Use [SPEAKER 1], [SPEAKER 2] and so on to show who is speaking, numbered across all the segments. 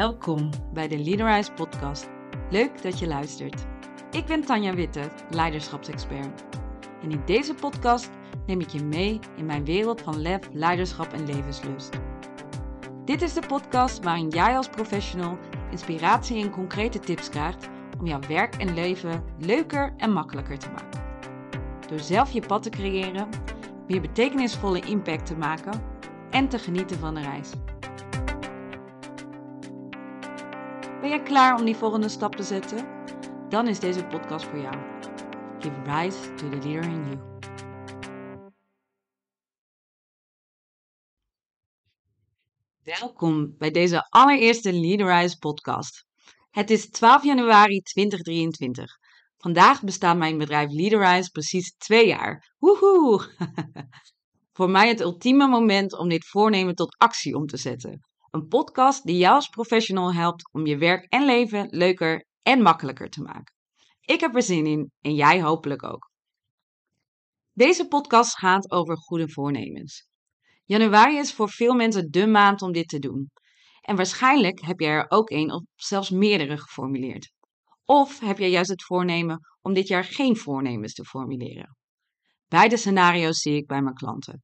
[SPEAKER 1] Welkom bij de Leaderize podcast. Leuk dat je luistert. Ik ben Tanja Witte, leiderschapsexpert. En in deze podcast neem ik je mee in mijn wereld van lef, leiderschap en levenslust. Dit is de podcast waarin jij als professional inspiratie en concrete tips krijgt om jouw werk en leven leuker en makkelijker te maken. Door zelf je pad te creëren, meer betekenisvolle impact te maken en te genieten van de reis. Ben jij klaar om die volgende stap te zetten? Dan is deze podcast voor jou. Give rise to the leader in you. Welkom bij deze allereerste Leaderize podcast. Het is 12 januari 2023. Vandaag bestaat mijn bedrijf Leaderize precies twee jaar. Woehoe! Voor mij het ultieme moment om dit voornemen tot actie om te zetten. Een podcast die jou als professional helpt om je werk en leven leuker en makkelijker te maken. Ik heb er zin in en jij hopelijk ook. Deze podcast gaat over goede voornemens. Januari is voor veel mensen de maand om dit te doen. En waarschijnlijk heb jij er ook een of zelfs meerdere geformuleerd. Of heb jij juist het voornemen om dit jaar geen voornemens te formuleren? Beide scenario's zie ik bij mijn klanten.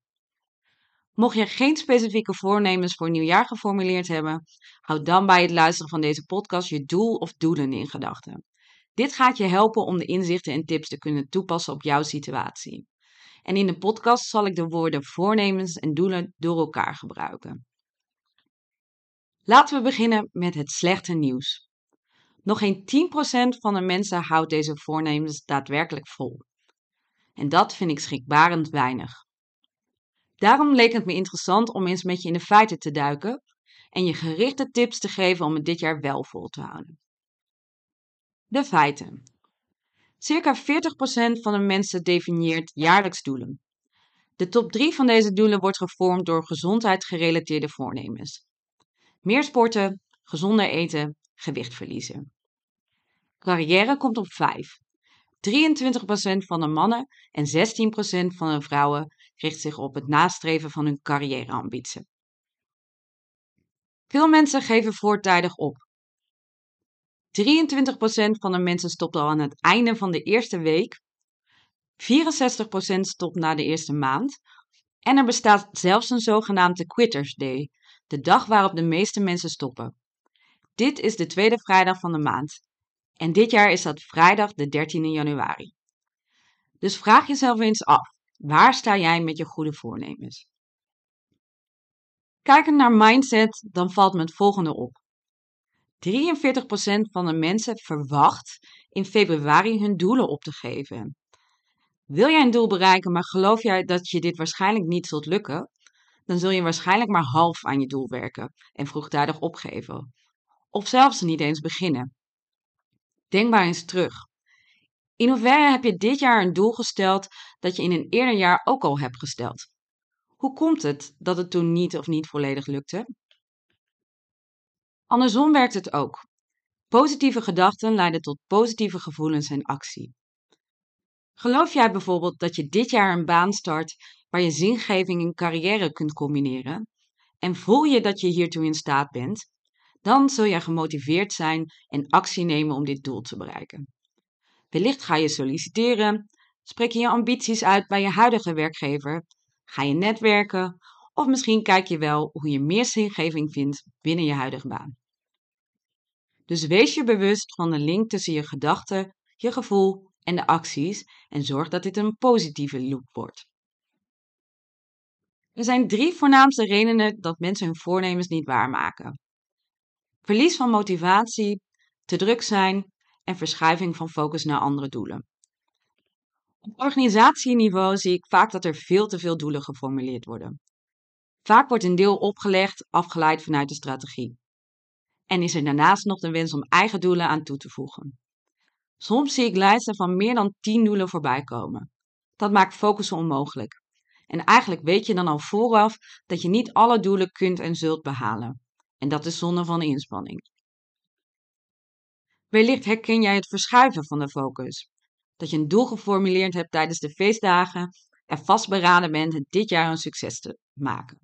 [SPEAKER 1] Mocht je geen specifieke voornemens voor nieuwjaar geformuleerd hebben, houd dan bij het luisteren van deze podcast je doel of doelen in gedachten. Dit gaat je helpen om de inzichten en tips te kunnen toepassen op jouw situatie. En in de podcast zal ik de woorden voornemens en doelen door elkaar gebruiken. Laten we beginnen met het slechte nieuws. Nog geen 10% van de mensen houdt deze voornemens daadwerkelijk vol. En dat vind ik schrikbarend weinig. Daarom leek het me interessant om eens met je in de feiten te duiken en je gerichte tips te geven om het dit jaar wel vol te houden. De feiten. Circa 40% van de mensen definieert jaarlijks doelen. De top 3 van deze doelen wordt gevormd door gezondheidsgerelateerde voornemens. Meer sporten, gezonder eten, gewicht verliezen. Carrière komt op 5. 23% van de mannen en 16% van de vrouwen richt zich op het nastreven van hun carrièreambitie. Veel mensen geven voortijdig op. 23% van de mensen stopt al aan het einde van de eerste week. 64% stopt na de eerste maand. En er bestaat zelfs een zogenaamde Quitters Day, de dag waarop de meeste mensen stoppen. Dit is de tweede vrijdag van de maand. En dit jaar is dat vrijdag de 13e januari. Dus vraag jezelf eens af: waar sta jij met je goede voornemens? Kijkend naar mindset, dan valt me het volgende op. 43% van de mensen verwacht in februari hun doelen op te geven. Wil jij een doel bereiken, maar geloof jij dat je dit waarschijnlijk niet zult lukken, dan zul je waarschijnlijk maar half aan je doel werken en vroegtijdig opgeven. Of zelfs niet eens beginnen. Denk maar eens terug. In hoeverre heb je dit jaar een doel gesteld dat je in een eerder jaar ook al hebt gesteld? Hoe komt het dat het toen niet of niet volledig lukte? Andersom werkt het ook. Positieve gedachten leiden tot positieve gevoelens en actie. Geloof jij bijvoorbeeld dat je dit jaar een baan start waar je zingeving en carrière kunt combineren? En voel je dat je hiertoe in staat bent? Dan zul je gemotiveerd zijn en actie nemen om dit doel te bereiken. Wellicht ga je solliciteren, spreek je je ambities uit bij je huidige werkgever, ga je netwerken of misschien kijk je wel hoe je meer zingeving vindt binnen je huidige baan. Dus wees je bewust van de link tussen je gedachten, je gevoel en de acties en zorg dat dit een positieve loop wordt. Er zijn drie voornaamste redenen dat mensen hun voornemens niet waarmaken. Verlies van motivatie, te druk zijn en verschuiving van focus naar andere doelen. Op organisatieniveau zie ik vaak dat er veel te veel doelen geformuleerd worden. Vaak wordt een deel opgelegd, afgeleid vanuit de strategie. En is er daarnaast nog de wens om eigen doelen aan toe te voegen. Soms zie ik lijsten van meer dan 10 doelen voorbij komen. Dat maakt focussen onmogelijk. En eigenlijk weet je dan al vooraf dat je niet alle doelen kunt en zult behalen. En dat is zonde van inspanning. Wellicht herken jij het verschuiven van de focus. Dat je een doel geformuleerd hebt tijdens de feestdagen en vastberaden bent het dit jaar een succes te maken.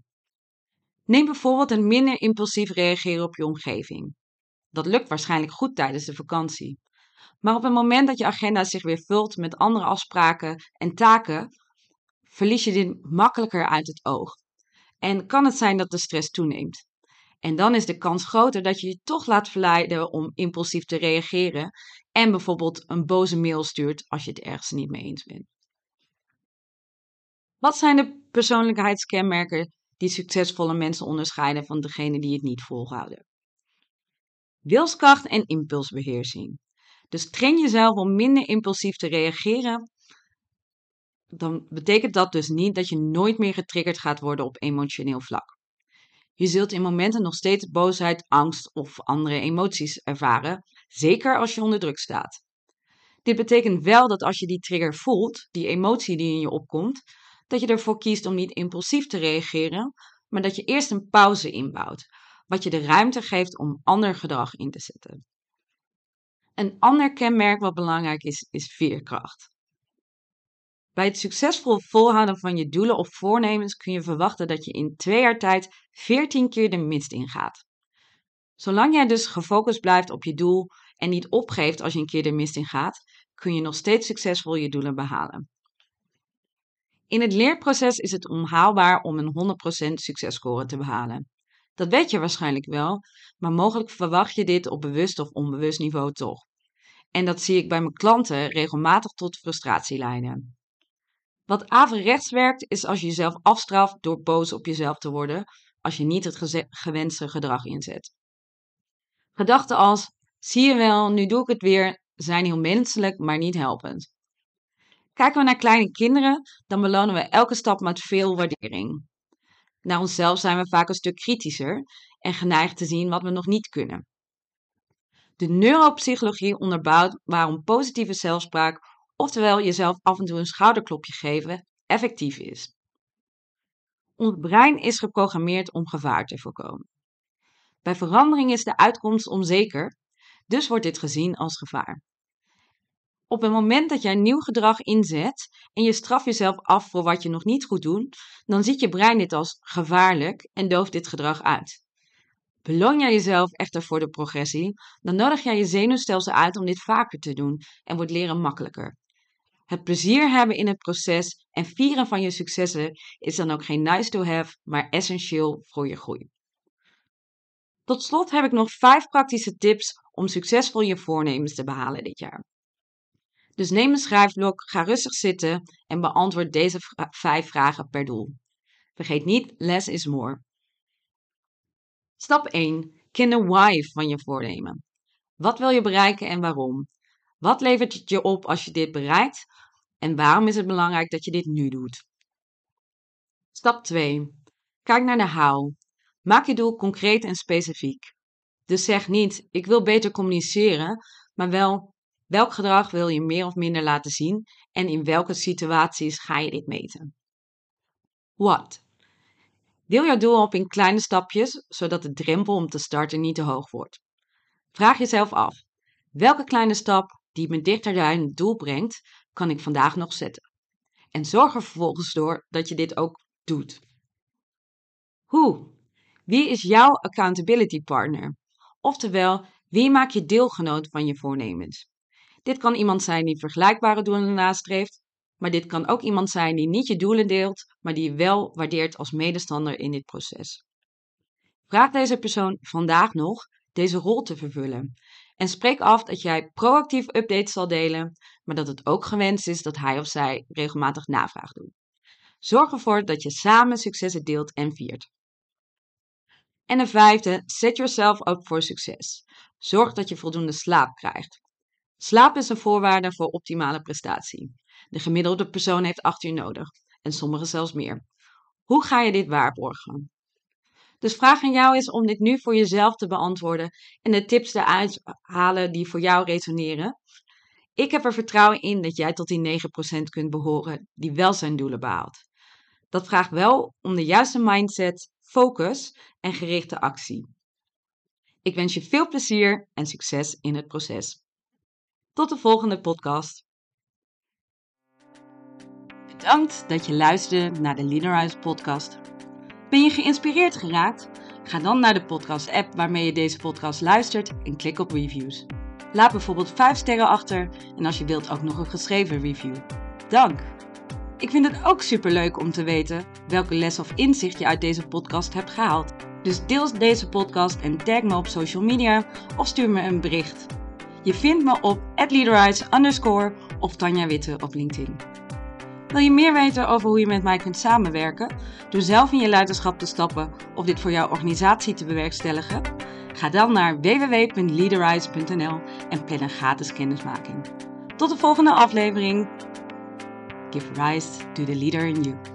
[SPEAKER 1] Neem bijvoorbeeld een minder impulsief reageren op je omgeving. Dat lukt waarschijnlijk goed tijdens de vakantie. Maar op het moment dat je agenda zich weer vult met andere afspraken en taken, verlies je dit makkelijker uit het oog. En kan het zijn dat de stress toeneemt. En dan is de kans groter dat je je toch laat verleiden om impulsief te reageren en bijvoorbeeld een boze mail stuurt als je het ergens niet mee eens bent. Wat zijn de persoonlijkheidskenmerken die succesvolle mensen onderscheiden van degene die het niet volhouden? Wilskracht en impulsbeheersing. Dus train jezelf om minder impulsief te reageren. Dan betekent dat dus niet dat je nooit meer getriggerd gaat worden op emotioneel vlak. Je zult in momenten nog steeds boosheid, angst of andere emoties ervaren, zeker als je onder druk staat. Dit betekent wel dat als je die trigger voelt, die emotie die in je opkomt, dat je ervoor kiest om niet impulsief te reageren, maar dat je eerst een pauze inbouwt, wat je de ruimte geeft om ander gedrag in te zetten. Een ander kenmerk wat belangrijk is, is veerkracht. Bij het succesvol volhouden van je doelen of voornemens kun je verwachten dat je in twee jaar tijd 14 keer de mist ingaat. Zolang jij dus gefocust blijft op je doel en niet opgeeft als je een keer de mist ingaat, kun je nog steeds succesvol je doelen behalen. In het leerproces is het onhaalbaar om een 100% successcore te behalen. Dat weet je waarschijnlijk wel, maar mogelijk verwacht je dit op bewust of onbewust niveau toch. En dat zie ik bij mijn klanten regelmatig tot frustratie leiden. Wat averechts werkt, is als je jezelf afstraft door boos op jezelf te worden, als je niet het gewenste gedrag inzet. Gedachten als: zie je wel, nu doe ik het weer, zijn heel menselijk, maar niet helpend. Kijken we naar kleine kinderen, dan belonen we elke stap met veel waardering. Naar onszelf zijn we vaak een stuk kritischer en geneigd te zien wat we nog niet kunnen. De neuropsychologie onderbouwt waarom positieve zelfspraak, oftewel jezelf af en toe een schouderklopje geven, effectief is. Ons brein is geprogrammeerd om gevaar te voorkomen. Bij verandering is de uitkomst onzeker, dus wordt dit gezien als gevaar. Op het moment dat jij nieuw gedrag inzet en je straf jezelf af voor wat je nog niet goed doet, dan ziet je brein dit als gevaarlijk en dooft dit gedrag uit. Beloon jij jezelf echter voor de progressie, dan nodig jij je zenuwstelsel uit om dit vaker te doen en wordt leren makkelijker. Het plezier hebben in het proces en vieren van je successen is dan ook geen nice to have, maar essentieel voor je groei. Tot slot heb ik nog vijf praktische tips om succesvol je voornemens te behalen dit jaar. Dus neem een schrijfblok, ga rustig zitten en beantwoord deze vijf vragen per doel. Vergeet niet, less is more. Stap 1. Ken why van je voornemen. Wat wil je bereiken en waarom? Wat levert het je op als je dit bereikt? En waarom is het belangrijk dat je dit nu doet? Stap 2. Kijk naar de how. Maak je doel concreet en specifiek. Dus zeg niet, ik wil beter communiceren, maar wel, welk gedrag wil je meer of minder laten zien en in welke situaties ga je dit meten? What? Deel jouw doel op in kleine stapjes, zodat de drempel om te starten niet te hoog wordt. Vraag jezelf af, welke kleine stap die me dichter bij het doel brengt, kan ik vandaag nog zetten? En zorg er vervolgens door dat je dit ook doet. Hoe? Wie is jouw accountability partner? Oftewel, wie maakt je deelgenoot van je voornemens? Dit kan iemand zijn die vergelijkbare doelen nastreeft, maar dit kan ook iemand zijn die niet je doelen deelt, maar die je wel waardeert als medestander in dit proces. Vraag deze persoon vandaag nog deze rol te vervullen. En spreek af dat jij proactief updates zal delen, maar dat het ook gewenst is dat hij of zij regelmatig navraag doet. Zorg ervoor dat je samen successen deelt en viert. En de vijfde, set yourself up voor succes. Zorg dat je voldoende slaap krijgt. Slaap is een voorwaarde voor optimale prestatie. De gemiddelde persoon heeft 8 uur nodig en sommigen zelfs meer. Hoe ga je dit waarborgen? Dus vraag aan jou is om dit nu voor jezelf te beantwoorden en de tips eruit halen die voor jou resoneren. Ik heb er vertrouwen in dat jij tot die 9% kunt behoren die wel zijn doelen behaalt. Dat vraagt wel om de juiste mindset, focus en gerichte actie. Ik wens je veel plezier en succes in het proces. Tot de volgende podcast. Bedankt dat je luisterde naar de Leaderhouse podcast. Ben je geïnspireerd geraakt? Ga dan naar de podcast-app waarmee je deze podcast luistert en klik op reviews. Laat bijvoorbeeld 5 sterren achter en als je wilt ook nog een geschreven review. Dank! Ik vind het ook superleuk om te weten welke les of inzicht je uit deze podcast hebt gehaald. Dus deel deze podcast en tag me op social media of stuur me een bericht. Je vindt me op underscore of Tanja Witte op LinkedIn. Wil je meer weten over hoe je met mij kunt samenwerken? Door zelf in je leiderschap te stappen of dit voor jouw organisatie te bewerkstelligen? Ga dan naar www.leaderize.nl en plan een gratis kennismaking. Tot de volgende aflevering. Give rise to the leader in you.